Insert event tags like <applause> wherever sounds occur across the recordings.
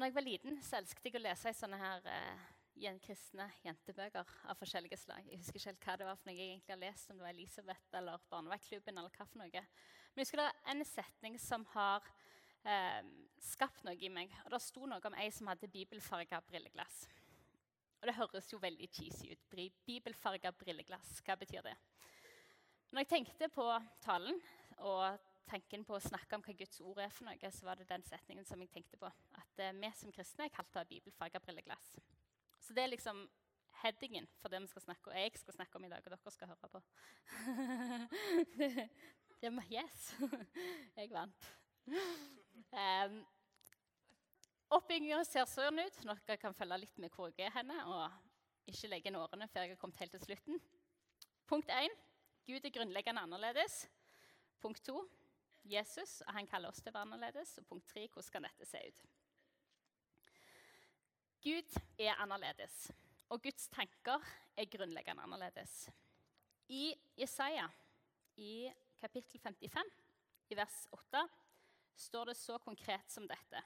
når jeg var liten, så elsket jeg å lese i sånne her eh, kristne jentebøker av forskjellige slag. Jeg husker ikke helt hva det var for noe jeg egentlig har lest, om det var Elisabeth eller Barneverkklubben. eller hva for noe. Men jeg husker det var en setning som har eh, skapt noe i meg. Og Det sto noe om ei som hadde bibelfarga brilleglass. Og Det høres jo veldig cheesy ut. Bibelfarga brilleglass, hva betyr det? Når jeg tenkte på talen og tanken på å snakke om hva Guds ord er for noe, så var det den setningen som jeg tenkte på. At eh, vi som kristne er kalt av bibelfag bibelfarga brilleglass. Så det er liksom headingen for det vi skal snakke, og jeg skal snakke om i dag, og dere skal høre på. <laughs> det det, yes! <laughs> jeg vant. Um, Oppbygginga ser sånn ut. Dere kan følge litt med hvor jeg er henne, og ikke legge inn årene før jeg har kommet helt til slutten. Punkt 1. Gud er grunnleggende annerledes. Punkt 2. Jesus, og han kaller oss til å være annerledes. Og punkt 3. Hvordan kan dette se ut? Gud er annerledes, og Guds tanker er grunnleggende annerledes. I Jesaja, i kapittel 55, i vers 8, står det så konkret som dette.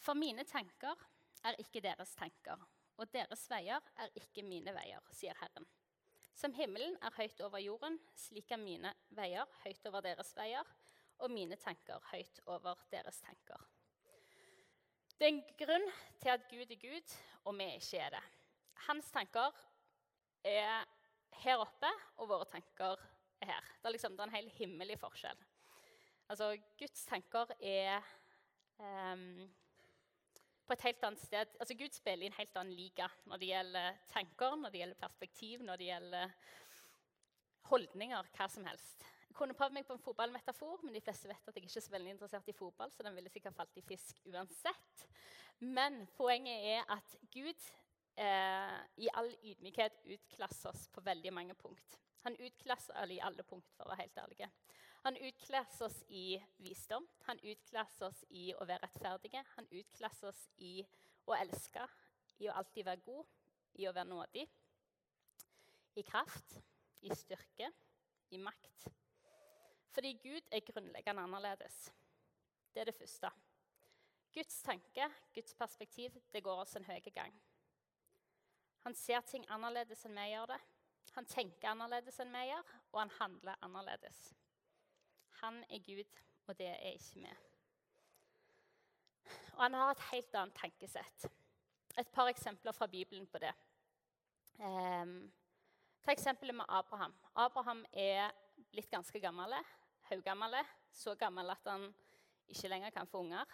For mine tanker er ikke deres tanker, og deres veier er ikke mine veier, sier Herren. Som himmelen er høyt over jorden, slik er mine veier høyt over deres veier, og mine tanker høyt over deres tanker. Det er en grunn til at Gud er Gud, og vi ikke er det. Hans tanker er her oppe, og våre tanker er her. Det er, liksom, det er en hel himmelig forskjell. Altså, Guds tanker er ehm, på et helt annet sted. Altså, Gud spiller i en helt annen liga når det gjelder tanker, når det gjelder perspektiv, når det gjelder holdninger, hva som helst. Jeg kunne prøvd meg på en fotballmetafor, men de fleste vet at jeg ikke er så veldig interessert i fotball, så den ville sikkert falt i fisk uansett. Men poenget er at Gud eh, i all ydmykhet utklasser oss på veldig mange punkt. Han utklasser alle i alle punkt, for å være helt ærlig. Han utklasser oss i visdom, han utklasser oss i å være rettferdige, han utklasser oss i å elske, i å alltid være god, i å være nådig, i kraft, i styrke, i makt. Fordi Gud er grunnleggende annerledes. Det er det første. Guds tanke, Guds perspektiv, det går oss en høy gang. Han ser ting annerledes enn vi gjør det. Han tenker annerledes enn vi gjør, og han handler annerledes. Han er Gud, og det er ikke vi. Og han har et helt annet tankesett. Et par eksempler fra Bibelen på det. Um, ta eksempelet med Abraham. Abraham er blitt ganske gammel. Haugammel. Så gammel at han ikke lenger kan få unger.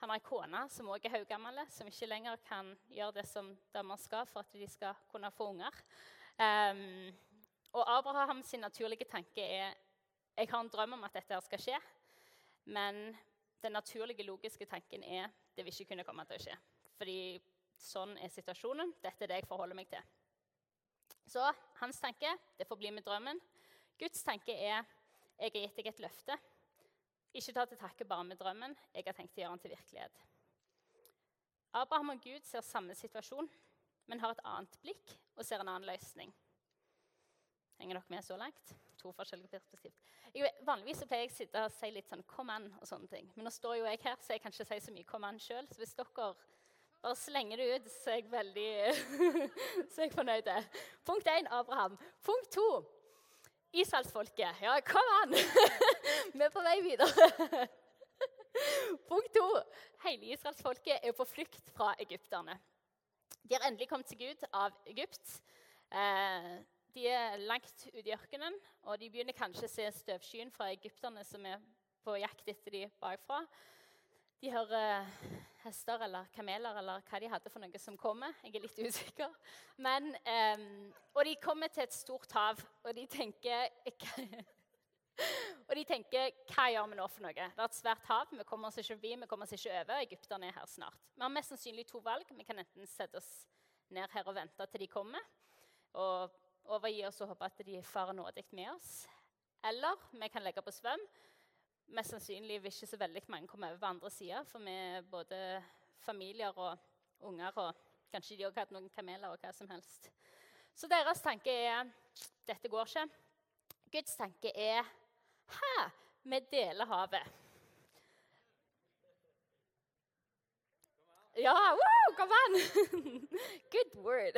Han har ei kone som også er haugammel, som ikke lenger kan gjøre det som damer skal for at de skal kunne få unger. Um, og sin naturlige tanke er jeg har en drøm om at dette skal skje. Men den naturlige, logiske tanken er det vil ikke kunne komme til å skje. Fordi sånn er situasjonen. Dette er det jeg forholder meg til. Så hans tanke det får bli med drømmen. Guds tanke er jeg har gitt deg et løfte. Ikke ta til takke bare med drømmen. Jeg har tenkt å gjøre den til virkelighet. Abraham og Gud ser samme situasjon, men har et annet blikk og ser en annen løsning. Henger dere med så langt? To forskjellige perspektiv. Jeg, vanligvis pleier jeg å sitte og si litt sånn 'kom an' og sånne ting. Men nå står jo jeg her, så jeg kan ikke si så mye 'kom an' sjøl. Så hvis dere bare slenger det ut, så er jeg veldig <laughs> så er jeg fornøyd. Punkt én Abraham. Punkt to Israelsfolket. Ja, kom an! <laughs> Vi er på vei videre. <laughs> Punkt to. Hele israelsfolket er på flukt fra egypterne. De har endelig kommet til Gud av Egypt. Eh, de er langt ute i ørkenen, og de begynner kanskje å se støvskyen fra egypterne som er på jakt etter de bakfra. De hører hester eller kameler eller hva de hadde for noe som kommer. Jeg er litt <laughs> usikker. Men, um, og de kommer til et stort hav, og de tenker <laughs> Og de tenker hva gjør vi nå for noe? Det er et svært hav, vi kommer oss ikke forbi, vi kommer oss ikke over. Egypterne er her snart. Vi har mest sannsynlig to valg. Vi kan enten sette oss ned her og vente til de kommer, og overgi oss og håpe at de farer nådig med oss. Eller vi kan legge på svøm. Mest sannsynlig vil ikke så veldig mange komme over på andre sida, for vi er både familier og unger, og kanskje de òg hadde noen kameler og hva som helst. Så deres tanke er dette går ikke. Guds tanke er Hæ, vi deler havet. Ja, woo, kom an! <laughs> Good word.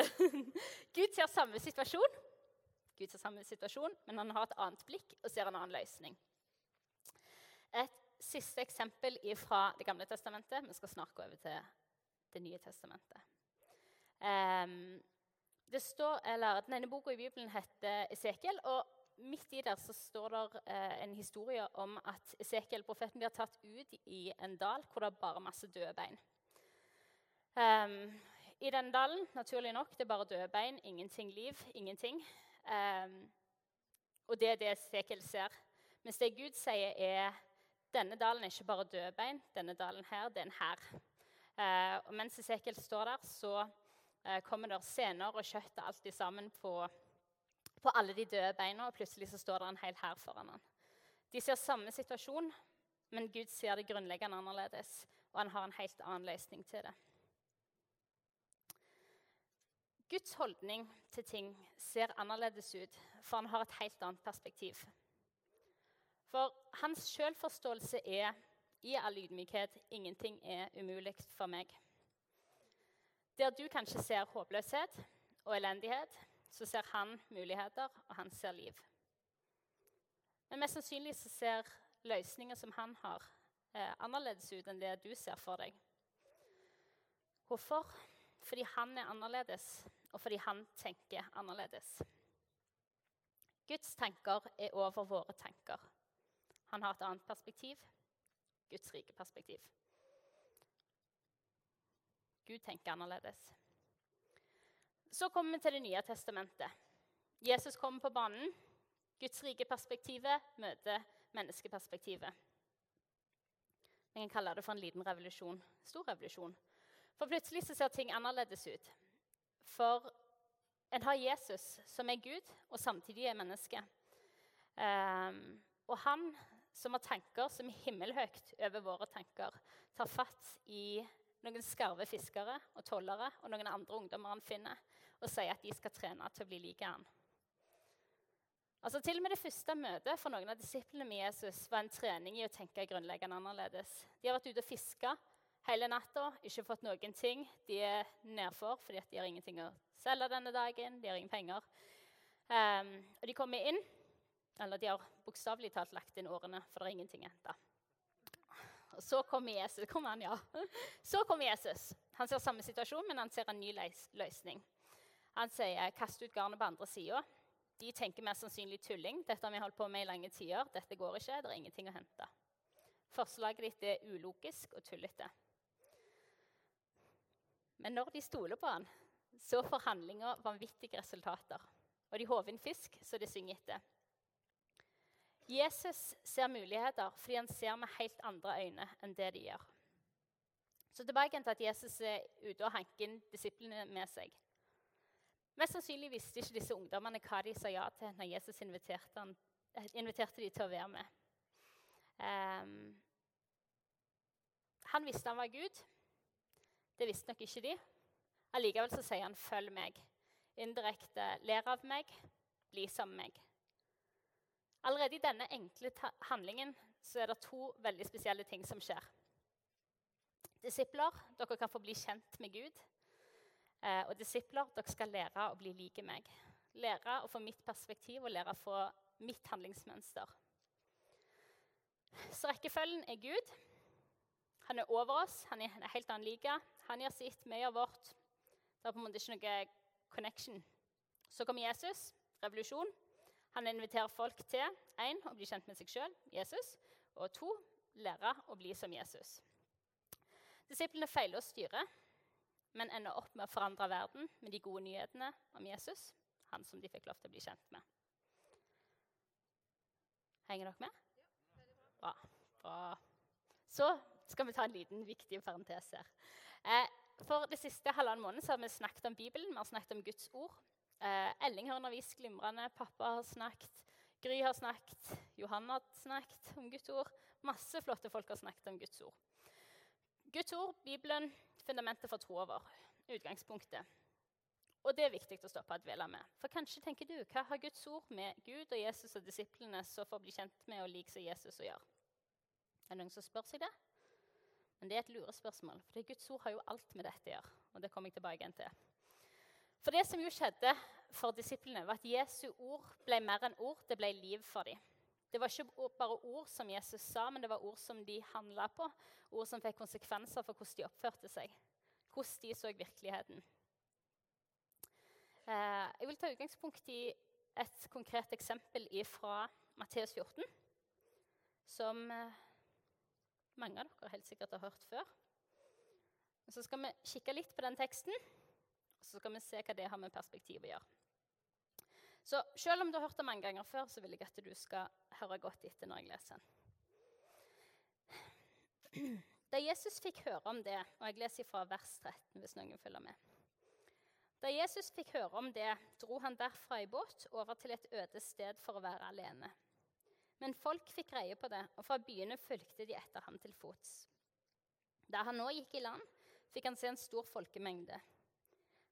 <laughs> Gud ser samme situasjon, Gud ser samme situasjon, men han har et annet blikk og ser en annen løsning. Et siste eksempel fra Det gamle testamentet. Vi skal snart gå over til Det nye testamentet. Um, det står, eller, denne boka i Bibelen heter Esekiel. og Midt i der så står det eh, en historie om at Esekiel-profeten blir tatt ut i en dal hvor det er bare masse døde bein. Um, I den dalen, naturlig nok, det er bare døde bein, ingenting liv, ingenting. Um, og det er det Sekel ser. Mens det Gud sier, er denne dalen er ikke bare døde bein. Denne dalen her, det er en hær. Uh, og mens Esekiel står der, så uh, kommer det scener og kjøtt alt sammen på, på alle de døde beina, og plutselig så står det en hel hær foran ham. De ser samme situasjon, men Gud ser det grunnleggende annerledes, og han har en helt annen løsning til det. Guds holdning til ting ser annerledes ut, for han har et helt annet perspektiv. For hans selvforståelse er i all ydmykhet ingenting er umulig for meg. Der du kanskje ser håpløshet og elendighet, så ser han muligheter, og han ser liv. Men mest sannsynlig så ser løsninger som han har, eh, annerledes ut enn det du ser for deg. Hvorfor? Fordi han er annerledes, og fordi han tenker annerledes. Guds tanker er over våre tanker. Han har et annet perspektiv Guds rike perspektiv. Gud tenker annerledes. Så kommer vi til Det nye testamentet. Jesus kommer på banen. Guds rike perspektivet møter menneskeperspektivet. Vi kan kalle det for en liten revolusjon. Stor revolusjon. For plutselig så ser ting annerledes ut. For en har Jesus, som er Gud, og samtidig er menneske. Um, og han som har tanker som er himmelhøyt over våre tanker, tar fatt i noen skarve fiskere og tollere og noen andre ungdommer han finner, og sier at de skal trene til å bli like han. Altså, til og med Det første møtet for noen av disiplene med Jesus var en trening i å tenke grunnleggende annerledes. De har vært ute og fiska hele natta, ikke fått noen ting. De er nedfor fordi de har ingenting å selge denne dagen, de har ingen penger. Um, og de kommer inn, eller de har bokstavelig talt lagt inn årene, for det er ingenting å hente. Og så kommer Jesus. Kom han, ja. Så kommer Jesus. Han ser samme situasjon, men han ser en ny løsning. Han sier 'kast ut garnet på andre sida'. De tenker mer sannsynlig tulling. Dette har vi holdt på med i lange tider. Dette går ikke. Det er ingenting å hente. Forslaget ditt er ulogisk og tullete. Men når de stoler på han, så får handlinga vanvittige resultater. Og de håver inn fisk, så de synger etter. Jesus ser muligheter fordi han ser med helt andre øyne enn det de gjør. Så tilbake til at Jesus er ute og hanker inn disiplene med seg. Mest sannsynlig visste ikke disse ungdommene hva de sa ja til når Jesus inviterte, han, eh, inviterte de til å være med. Um, han visste han var Gud. Det visste nok ikke de. Allikevel så sier han 'følg meg'. Indirekte 'ler av meg', 'bli som meg'. Allerede i denne enkle handlingen så er det to veldig spesielle ting som skjer. Disipler, dere kan få bli kjent med Gud. Eh, og disipler, dere skal lære å bli like meg. Lære å få mitt perspektiv og lære å få mitt handlingsmønster. Så rekkefølgen er Gud. Han er over oss, han er en helt annen liga. Han gjør sitt, vi gjør vårt. Det er på en måte ikke noe connection. Så kommer Jesus, revolusjon. Han inviterer folk til én å bli kjent med seg sjøl, Jesus, og to lære å bli som Jesus. Disiplene feiler å styre, men ender opp med å forandre verden med de gode nyhetene om Jesus, han som de fikk lov til å bli kjent med. Henger dere med? Bra. Bra. Så skal vi ta en liten, viktig parentes her. Eh, for det siste halvannen måneden har vi snakket om Bibelen, vi har snakket om Guds ord. Eh, Elling har undervist glimrende, pappa har snakket, Gry har snakket, Johanna har snakket om Guds ord. Masse flotte folk har snakket om Guds ord. Guds ord, Bibelen, fundamentet for troa vår. Utgangspunktet. Og det er viktig å stoppe og dvele med. For kanskje tenker du, hva har Guds ord med Gud og Jesus og disiplene så for å bli kjent med og like som Jesus å gjøre? Er det noen som spør seg det? Men det er et lurespørsmål, for Guds ord har jo alt med dette å gjøre. og det kommer jeg tilbake igjen til. For det som jo skjedde for disiplene, var at Jesu ord ble mer enn ord. Det ble liv for dem. Det var ikke bare ord som Jesus sa, men det var ord som de handla på. Ord som fikk konsekvenser for hvordan de oppførte seg. Hvordan de så virkeligheten. Eh, jeg vil ta utgangspunkt i et konkret eksempel fra Matteus 14, som eh, mange av dere helt sikkert har hørt før. så skal vi kikke litt på den teksten, og så skal vi se hva det har med perspektiv å gjøre. Så selv om du har hørt det mange ganger før, så vil jeg at du skal høre godt etter når jeg leser den. Da Jesus fikk høre om det, og jeg leser fra vers 13 hvis noen følger med Da Jesus fikk høre om det, dro han derfra i båt over til et øde sted for å være alene. Men folk fikk greie på det, og fra byene fulgte de etter ham til fots. Da han nå gikk i land, fikk han se en stor folkemengde.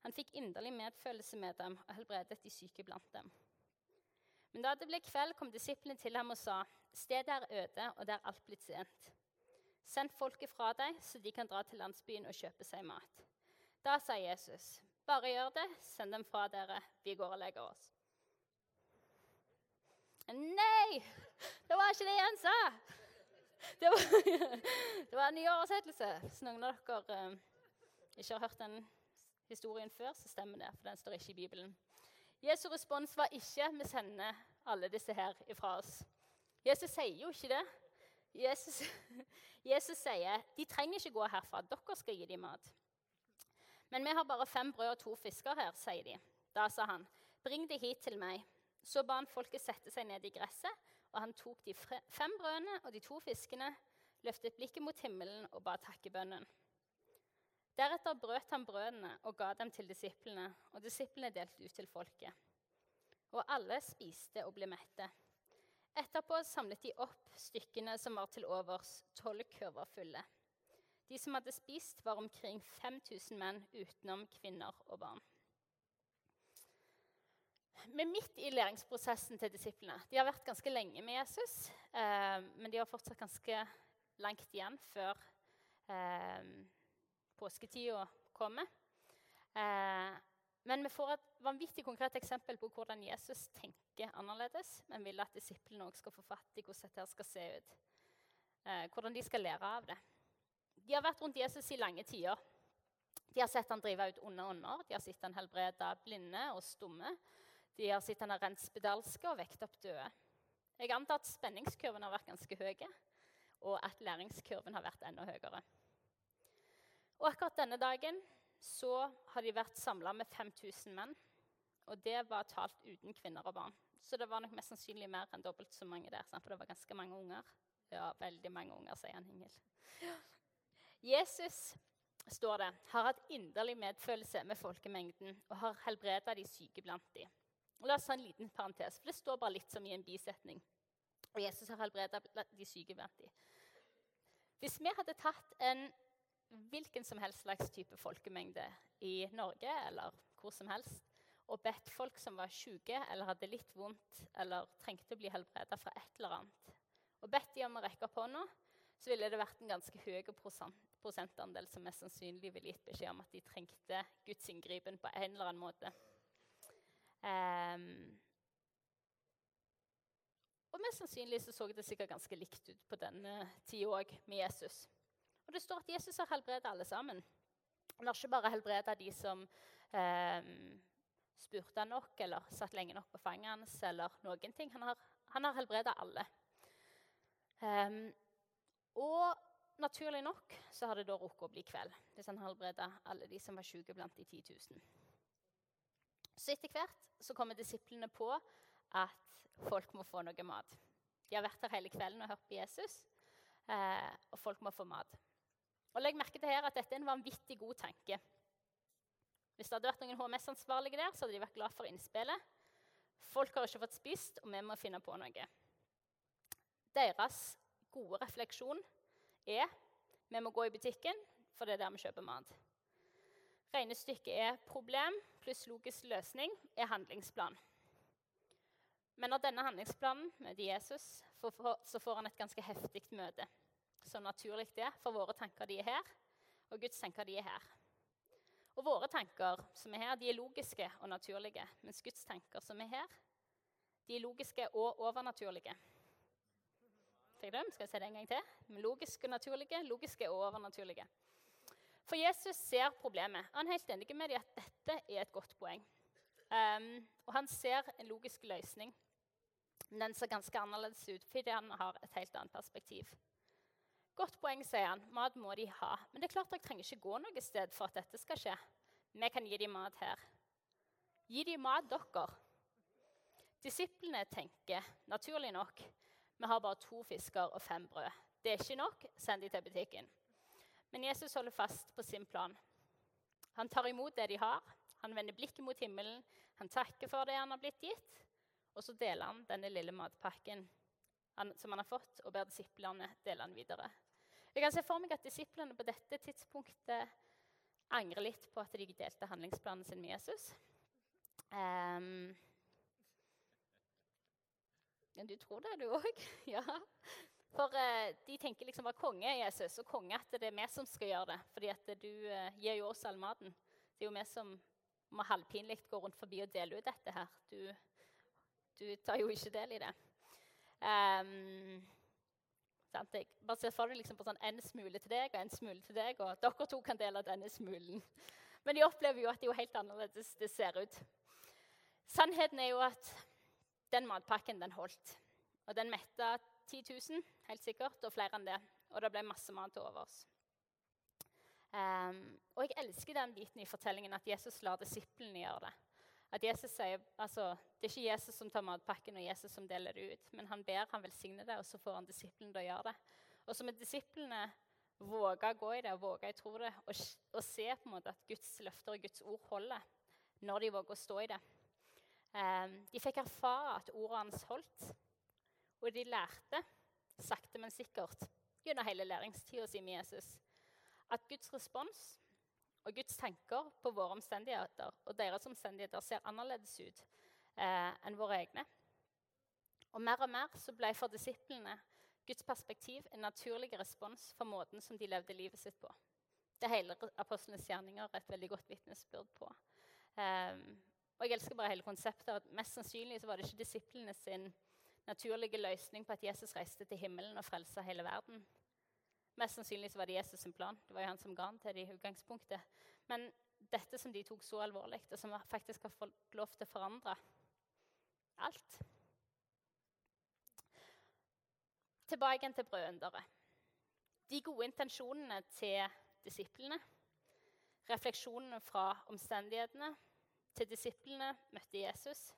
Han fikk inderlig medfølelse med dem og helbredet de syke blant dem. Men da det ble kveld, kom disiplene til ham og sa.: Stedet er øde, og det er alt blitt sent. Send folket fra deg, så de kan dra til landsbyen og kjøpe seg mat. Da sa Jesus, bare gjør det, send dem fra dere, vi går og legger oss. Nei! <laughs> Det var ikke det han sa! Det var, <laughs> det var en ny oversettelse. Hvis noen av dere um, ikke har hørt den historien før, så stemmer det, for den står ikke i Bibelen. Jesu respons var ikke 'vi sender alle disse her ifra oss'. Jesus sier jo ikke det. Jesus, <laughs> Jesus sier 'de trenger ikke gå herfra, dere skal gi dem mat'. Men vi har bare fem brød og to fisker her, sier de. Da sa han, 'Bring det hit til meg.' Så ba han folket sette seg ned i gresset, og han tok de fem brødene og de to fiskene, løftet blikket mot himmelen og ba takkebønnen. Deretter brøt han brødene og ga dem til disiplene, og disiplene delte ut til folket. Og alle spiste og ble mette. Etterpå samlet de opp stykkene som var til overs, tolv kurver fulle. De som hadde spist, var omkring 5000 menn, utenom kvinner og barn. Vi er midt i læringsprosessen til disiplene. De har vært ganske lenge med Jesus, eh, men de har fortsatt ganske langt igjen før eh, påsketida kommer. Eh, men vi får et vanvittig konkret eksempel på hvordan Jesus tenker annerledes, men vil at disiplene også skal få fatt i hvordan dette skal se ut. Eh, hvordan de skal lære av det. De har vært rundt Jesus i lange tider. De har sett han drive ut onde ånder, de har sett han helbrede blinde og stumme. De har sett han har rent spedalske og vekt opp døde. Jeg antar at spenningskurven har vært ganske høy, og at læringskurven har vært enda høyere. Og akkurat denne dagen så har de vært samla med 5000 menn. Og det var talt uten kvinner og barn. Så det var nok mest sannsynlig mer enn dobbelt så mange der. For det var ganske mange unger. Ja, veldig mange unger, sier han Ingel. Jesus står det, har hatt inderlig medfølelse med folkemengden og har helbreda de syke blant dem. Og La oss ta en liten parentes, for det står bare litt som i en bisetning. Og Jesus har helbreda de syke blant de. Hvis vi hadde tatt en hvilken som helst slags type folkemengde i Norge eller hvor som helst, og bedt folk som var syke eller hadde litt vondt eller trengte å bli helbreda fra et eller annet, og bedt de om å rekke opp hånda, så ville det vært en ganske høy prosentandel som mest sannsynlig ville gitt beskjed om at de trengte Guds inngripen på en eller annen måte. Um, og mest sannsynlig så, så det sikkert ganske likt ut på denne tida òg med Jesus. Og det står at Jesus har helbredet alle sammen. Han har ikke bare helbredet de som eh, spurte nok eller satt lenge nok på fanget hans, eller noen ting. Han har, han har helbredet alle. Um, og naturlig nok så har det da rukket å bli kveld hvis han helbreda alle de som var syke blant de 10 000. Så etter hvert så kommer disiplene på at folk må få noe mat. De har vært her hele kvelden og hørt på Jesus, eh, og folk må få mat. Og Legg merke til her at dette er en vanvittig god tanke. Hvis det hadde vært noen HMS-ansvarlige der, så hadde de vært glad for innspillet. Folk har ikke fått spist, og vi må finne på noe. Deres gode refleksjon er vi må gå i butikken, for det er der vi kjøper mat. Regnestykket er problem pluss logisk løsning er handlingsplan. Men når denne handlingsplanen møter Jesus, så får han et ganske heftig møte. så naturlig det er, for våre tanker de er her, og Guds tanker de er her. Og våre tanker som er her, de er logiske og naturlige, mens Guds tanker som er her, de er logiske og overnaturlige. Fikk dere? Skal jeg si det en gang til? Logiske og naturlige, logiske og overnaturlige. For Jesus ser problemet. Han er helt enig med dem at dette er et godt poeng. Um, og han ser en logisk løsning. Men den ser ganske annerledes ut fordi han har et helt annet perspektiv. Godt poeng, sier han. Mat må de ha. Men det er klart dere trenger ikke gå noe sted for at dette skal skje. Vi kan gi dem mat her. Gi dem mat, dere. Disiplene tenker naturlig nok vi har bare to fisker og fem brød. Det er ikke nok. Send de til butikken. Men Jesus holder fast på sin plan. Han tar imot det de har. Han vender blikket mot himmelen. Han takker for det han har blitt gitt. Og så deler han denne lille matpakken som han har fått, og ber disiplene dele den videre. Jeg kan se for meg at Disiplene på dette tidspunktet angrer litt på at de delte handlingsplanen sin med Jesus. Um, du tror det, du òg? <laughs> ja. For uh, de tenker liksom at konge er Jesus, og konge at det er vi som skal gjøre det. Fordi at du uh, gir jo oss all maten. Det er jo vi som må halvpinlig gå rundt forbi og dele ut dette her. Du, du tar jo ikke del i det. Um, Sant? Jeg bare ser for deg liksom på sånn en smule til deg og en smule til deg, og dere to kan dele denne smulen. Men de opplever jo at det er jo helt annerledes det ser ut. Sannheten er jo at den matpakken den holdt. Og den metta 10 000, helt sikkert, og flere enn det. Og det ble masse mat til overs. Um, og jeg elsker den biten i fortellingen at Jesus lar disiplene gjøre det. At Jesus sier, altså, Det er ikke Jesus som tar matpakken og Jesus som deler det ut, men han ber, han velsigner det, og så får han disiplene til å gjøre det. Og så må disiplene våge å gå i det og våge å tro det, og, og, se på en måte at Guds løfter og Guds ord holder når de våger å stå i det. Um, de fikk erfare at ordet hans holdt, og de lærte sakte, men sikkert gjennom hele læringstida si med Jesus at Guds respons og Guds tanker på våre omstendigheter og deres omstendigheter ser annerledes ut eh, enn våre egne. Og Mer og mer så ble for disiplene Guds perspektiv en naturlig respons for måten som de levde livet sitt på. Det hele apostlenes gjerninger er et veldig godt vitnesbyrd på. Um, og Jeg elsker bare hele konseptet at Mest sannsynlig så var det ikke disiplene sin naturlige løsning på at Jesus reiste til himmelen og frelsa hele verden. Mest sannsynlig var det Jesus sin plan. Det var jo han som ga den til dem i utgangspunktet. Men dette som de tok så alvorlig, og som faktisk har fått lov til å forandre alt Tilbake til brødunderet. De gode intensjonene til disiplene, refleksjonene fra omstendighetene til disiplene møtte Jesus,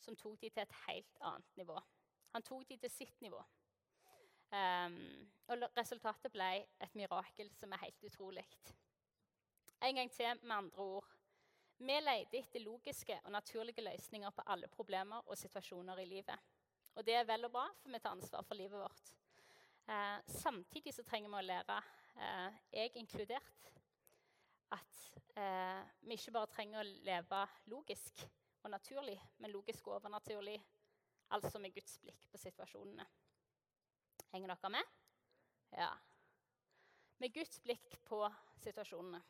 som tok de til et helt annet nivå. Han tok de til sitt nivå. Um, og resultatet ble et mirakel som er helt utrolig. En gang til med andre ord. Vi leter etter logiske og naturlige løsninger på alle problemer og situasjoner i livet. Og det er vel og bra, for vi tar ansvar for livet vårt. Eh, samtidig så trenger vi å lære, eh, jeg inkludert, at eh, vi ikke bare trenger å leve logisk og naturlig, men logisk og overnaturlig, altså med Guds blikk på situasjonene. Henger dere med? Ja. Med Guds blikk på situasjonene.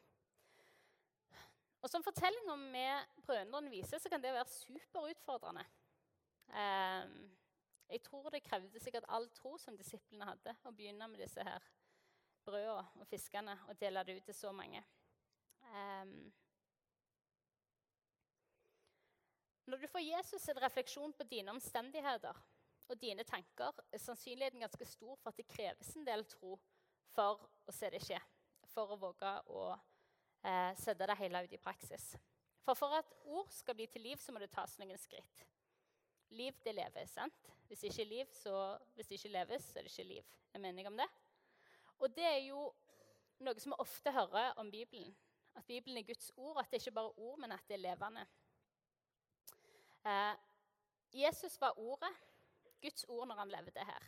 Og Som fortellinga med brødrene viser, så kan det være superutfordrende. Um, jeg tror det krevde sikkert all tro som disiplene hadde, å begynne med disse her brødene og fiskene og dele det ut til så mange. Um, når du får Jesus en refleksjon på dine omstendigheter, og dine tanker, er sannsynligheten ganske stor for at det kreves en del tro for å se det skje. For å våge å eh, sette det hele ut i praksis. For for at ord skal bli til liv, så må det tas noen skritt. Liv, det leves. sant? Hvis ikke liv, så hvis det ikke leves, så er det ikke liv. Er mener enige om det? Og det er jo noe som vi ofte hører om Bibelen. At Bibelen er Guds ord, at det ikke bare er ord, men at det er levende. Eh, Jesus var ordet. Guds ord når han levde her.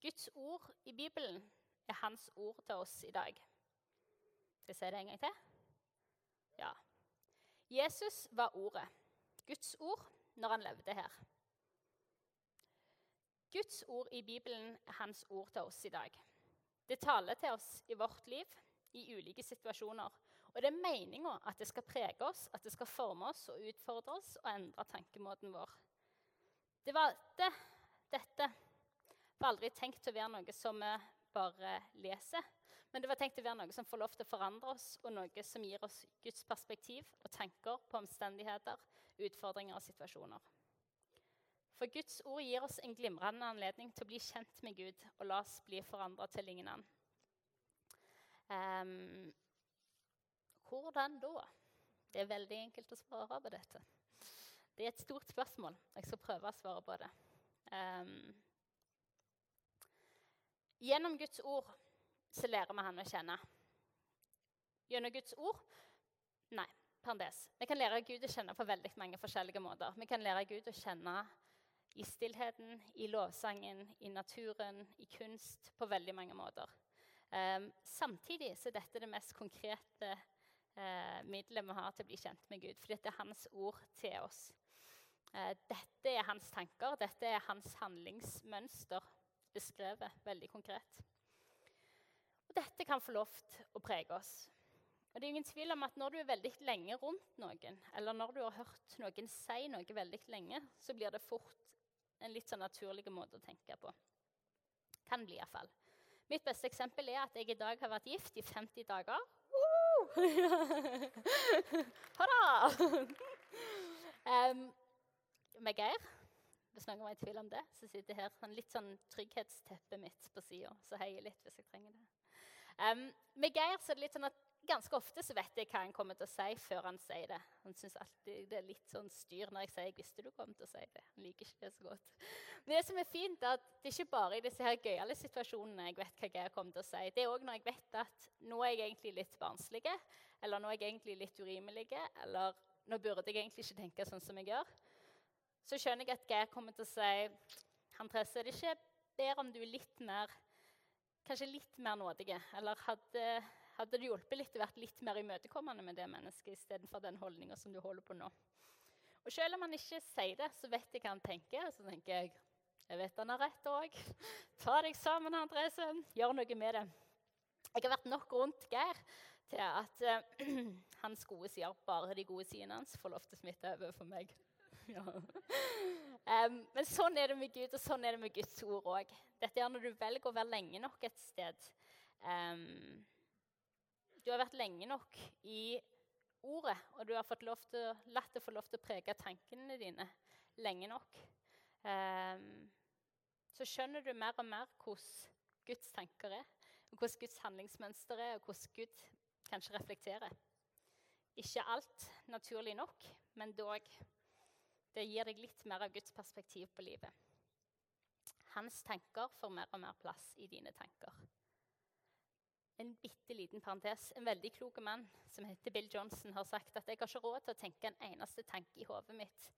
Guds ord i Bibelen er hans ord til oss i dag. Skal jeg si det en gang til? Ja. Jesus var ordet. Guds ord når han levde her. Guds ord i Bibelen er hans ord til oss i dag. Det taler til oss i vårt liv i ulike situasjoner. Og det er meninga at det skal prege oss, at det skal forme oss og utfordre oss og endre tankemåten vår. Det det, dette var aldri tenkt å være noe som vi bare leser, men det var tenkt å være noe som får lov til å forandre oss, og noe som gir oss Guds perspektiv og tanker på omstendigheter, utfordringer og situasjoner. For Guds ord gir oss en glimrende anledning til å bli kjent med Gud og la oss bli forandra til lignende. ligne Um, hvordan da? Det er veldig enkelt å svare på dette. Det er et stort spørsmål. Jeg skal prøve å svare på det. Um, gjennom Guds ord så lærer vi Han å kjenne. Gjennom Guds ord? Nei. Parentes. Vi kan lære Gud å kjenne på veldig mange forskjellige måter. Vi kan lære Gud å kjenne i stillheten, i lovsangen, i naturen, i kunst, på veldig mange måter. Um, samtidig så er dette det mest konkrete uh, middelet vi har til å bli kjent med Gud. For dette er hans ord til oss. Eh, dette er hans tanker, dette er hans handlingsmønster beskrevet veldig konkret. Og dette kan få lov til å prege oss. Og det er ingen tvil om at Når du er veldig lenge rundt noen, eller når du har hørt noen si noe veldig lenge, så blir det fort en litt sånn naturlig måte å tenke på. Kan bli iallfall. Mitt beste eksempel er at jeg i dag har vært gift i 50 dager. <laughs> Hurra! um, med Geir, hvis noen var i tvil om det, så sitter her sånn litt sånn trygghetsteppet mitt på sida. Så heier litt hvis jeg trenger det. Um, med Geir så er det litt sånn at ganske ofte så vet jeg hva han kommer til å si før han sier det. Han syns alltid det er litt sånn styr når jeg sier 'jeg visste du kom til å si det'. Han liker ikke det så godt. Men det som er fint, er at det er ikke bare i disse her gøyale situasjonene jeg vet hva jeg kommer til å si. Det er òg når jeg vet at nå er jeg egentlig litt barnslig, eller nå er jeg egentlig litt urimelig, eller nå burde jeg egentlig ikke tenke sånn som jeg gjør. Så skjønner jeg at Geir kommer til å si han presser er det ikke bedre om du er litt mer kanskje litt mer nådige? Eller hadde hadde det hjulpet litt å være litt mer imøtekommende med det mennesket istedenfor den holdninga som du holder på nå. Og Selv om han ikke sier det, så vet jeg hva han tenker. Så tenker jeg jeg vet han har rett òg. Ta deg sammen, Andresen. Gjør noe med det. Jeg har vært nok rundt Geir til at uh, hans gode sider, bare de gode sidene hans, får lov til å smitte over for meg. <laughs> um, men sånn er det med Gud, og sånn er det med Guds ord òg. Dette er når du velger å være lenge nok et sted. Um, du har vært lenge nok i ordet, og du har fått lov til, latt det få lov til å prege tankene dine lenge nok, um, så skjønner du mer og mer hvordan Guds tanker er, hvordan Guds handlingsmønster er, og hvordan Gud kanskje reflekterer. Ikke alt naturlig nok, men dog. Det gir deg litt mer av Guds perspektiv på livet. Hans tanker får mer og mer plass i dine tanker en bitte liten parentes. En veldig klok mann som heter Bill Johnson, har sagt at jeg har ikke råd til å tenke en eneste tanke i hodet mitt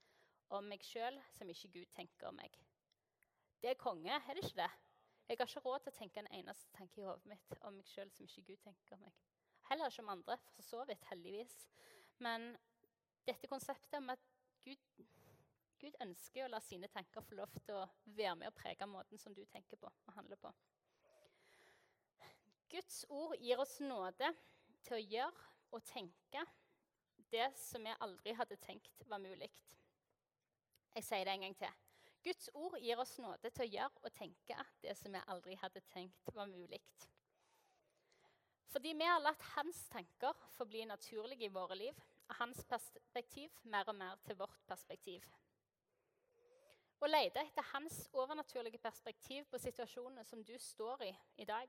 om meg sjøl som ikke Gud tenker om meg. Det er konge, er det ikke det? Jeg har ikke råd til å tenke en eneste tanke i hodet mitt om meg sjøl som ikke Gud tenker om meg. Heller ikke om andre, for så vidt, heldigvis. Men dette konseptet om at Gud, Gud ønsker å la sine tanker få lov til å være med og prege måten som du tenker på og handler på. Guds ord gir oss nåde til å gjøre og tenke det som vi aldri hadde tenkt var mulig. Jeg sier det en gang til. Guds ord gir oss nåde til å gjøre og tenke det som vi aldri hadde tenkt var mulig. Fordi vi har latt hans tanker få bli naturlige i våre liv, og hans perspektiv mer og mer til vårt perspektiv. Å lete etter hans overnaturlige perspektiv på situasjonene som du står i i dag,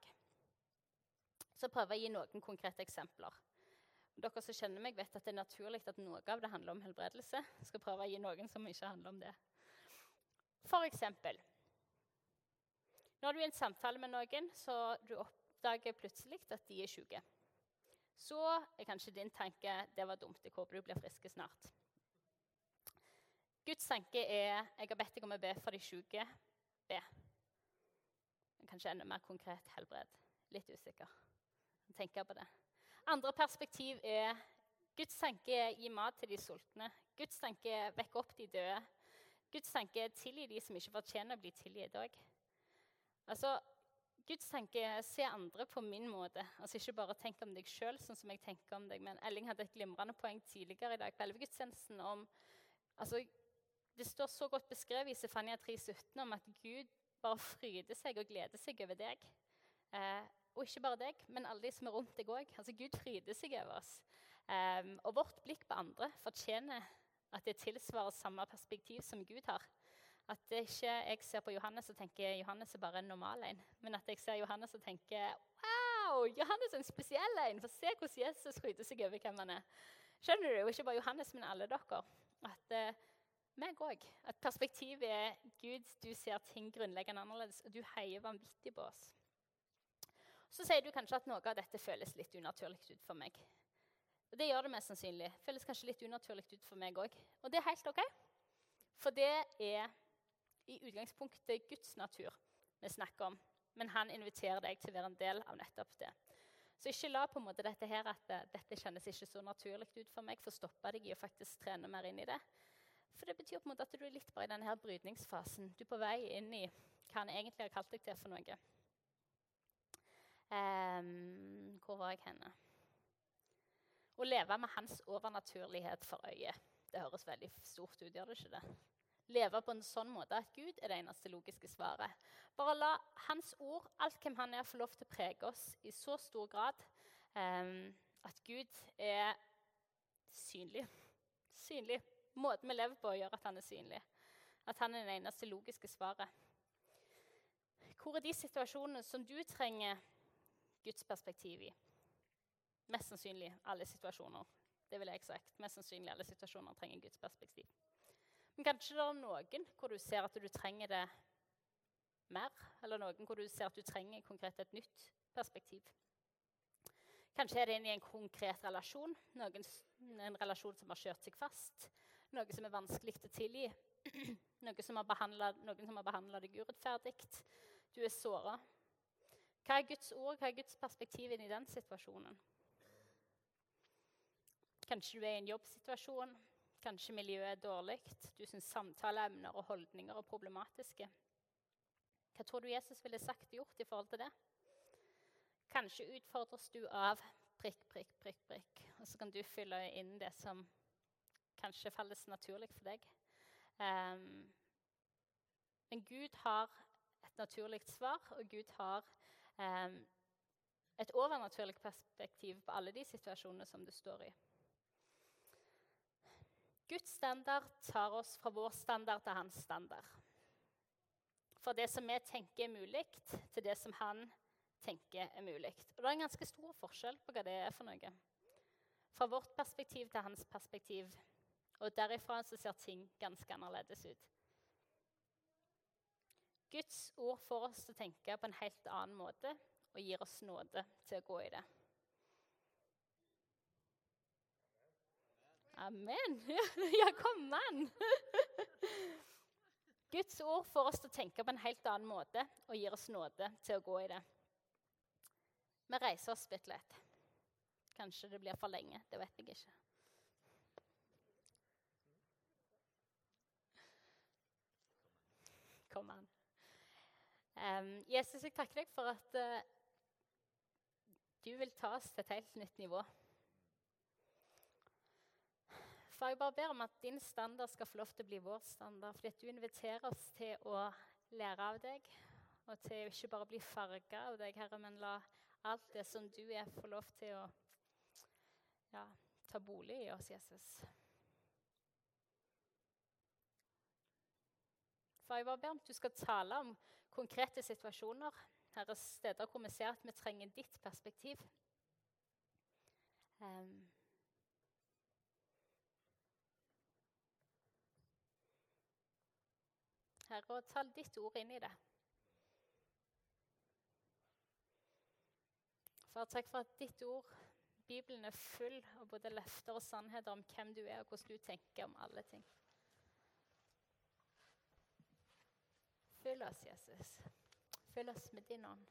så prøver å gi noen konkrete eksempler. Dere som kjenner meg, vet at det er naturlig at noe av det handler om helbredelse. Jeg skal prøve å gi noen som ikke handler om det. For eksempel Når du er i en samtale med noen, så du oppdager plutselig at de er syke. Så er kanskje din tanke det var dumt, jeg håper du blir frisk snart. Guds tanke er jeg har bedt deg om å be for de syke. Be. Kanskje enda mer konkret helbred. Litt usikker tenke på det. Andre perspektiv er Guds tanke er gi mat til de sultne. Guds tanke er vekke opp de døde. Guds tanke er tilgi de som ikke fortjener å bli tilgitt òg. Altså, Guds tanke er se andre på min måte. Altså Ikke bare tenke om deg sjøl, sånn som jeg tenker om deg. Men Elling hadde et glimrende poeng tidligere i dag på elvegudstjenesten om altså, Det står så godt beskrevet i Sefania 3,17 om at Gud bare fryder seg og gleder seg over deg. Eh, og ikke bare deg, men alle de som er rundt deg òg. Altså, Gud fryder seg over oss. Um, og vårt blikk på andre fortjener at det tilsvarer samme perspektiv som Gud har. At det ikke jeg ser på Johannes og tenker Johannes er bare en normal en. Men at jeg ser Johannes og tenker wow, Johannes er en spesiell en. For se hvordan Jesus fryder seg over hvem han er. Skjønner du? Og Ikke bare Johannes, men alle dere. At uh, meg òg. At perspektivet er Gud, du ser ting grunnleggende annerledes, og du heier vanvittig på oss. Så sier du kanskje at noe av dette føles litt unaturlig ut for meg. Og det gjør det mest sannsynlig. Føles kanskje litt unaturlig ut for meg òg. Og det er helt OK. For det er i utgangspunktet Guds natur vi snakker om. Men han inviterer deg til å være en del av nettopp det. Så ikke la på en måte dette her at uh, dette kjennes ikke så naturlig ut for meg, for stoppe deg i å faktisk trene mer inn i det. For det betyr på en måte at du er litt bare i denne her brytningsfasen. Du er på vei inn i hva han egentlig har kalt deg til for noe. Um, hvor var jeg henne? Å leve med hans overnaturlighet for øyet. Det høres veldig stort ut, gjør det ikke det? Leve på en sånn måte at Gud er det eneste logiske svaret. Bare la Hans ord, alt hvem han er, få lov til å prege oss i så stor grad um, at Gud er synlig. Synlig. Måten vi lever på, gjør at han er synlig. At han er det eneste logiske svaret. Hvor er de situasjonene som du trenger Guds perspektiv i? Mest sannsynlig alle situasjoner. Det vil jeg sagt. Mest sannsynlig alle situasjoner trenger Guds perspektiv. Men kanskje det er noen hvor du ser at du trenger det mer, eller noen hvor du ser at du trenger konkret et nytt perspektiv. Kanskje er det inn i en konkret relasjon, noen, en relasjon som har kjørt seg fast. Noe som er vanskelig til å tilgi. <clears throat> Noen som har behandla deg urettferdig. Du er såra. Hva er Guds ord, hva er Guds perspektiv inn i den situasjonen? Kanskje du er i en jobbsituasjon. Kanskje miljøet er dårlig. Du syns samtaleemner og holdninger er problematiske. Hva tror du Jesus ville sagt og gjort i forhold til det? Kanskje utfordres du av prikk, prikk, prikk, prikk. Og så kan du fylle inn det som kanskje falles naturlig for deg. Um, men Gud har et naturlig svar, og Gud har et overnaturlig perspektiv på alle de situasjonene som du står i. Guds standard tar oss fra vår standard til hans standard. Fra det som vi tenker er mulig, til det som han tenker er mulig. Og Det er en ganske stor forskjell på hva det er for noe. Fra vårt perspektiv til hans perspektiv. Og derifra så ser ting ganske annerledes ut. Guds ord får oss til å tenke på en helt annen måte og gir oss nåde til å gå i det. Amen. <laughs> Ja, kom an! Guds ord får oss til å tenke på en helt annen måte og gir oss nåde til å gå i det. Vi reiser oss bitte litt. Kanskje det blir for lenge. Det vet jeg ikke. Kom an. Um, Jesus, jeg takker deg for at uh, du vil ta oss til et helt nytt nivå. For jeg bare ber om at din standard skal få lov til å bli vår standard. Fordi at du inviterer oss til å lære av deg, og til ikke bare bli farga av deg, Herre, men la alt det som du er, få lov til å ja, ta bolig i oss, Jesus. For jeg bare ber om at du skal tale om konkrete situasjoner, Her er steder hvor vi ser at vi trenger ditt perspektiv. Um, Herre, og ta ditt ord inn i det. Far, takk for at ditt ord, Bibelen, er full av både løfter og sannheter om hvem du er, og hvordan du tenker om alle ting. Fyll oss, Jesus. Fyll oss med din ånd.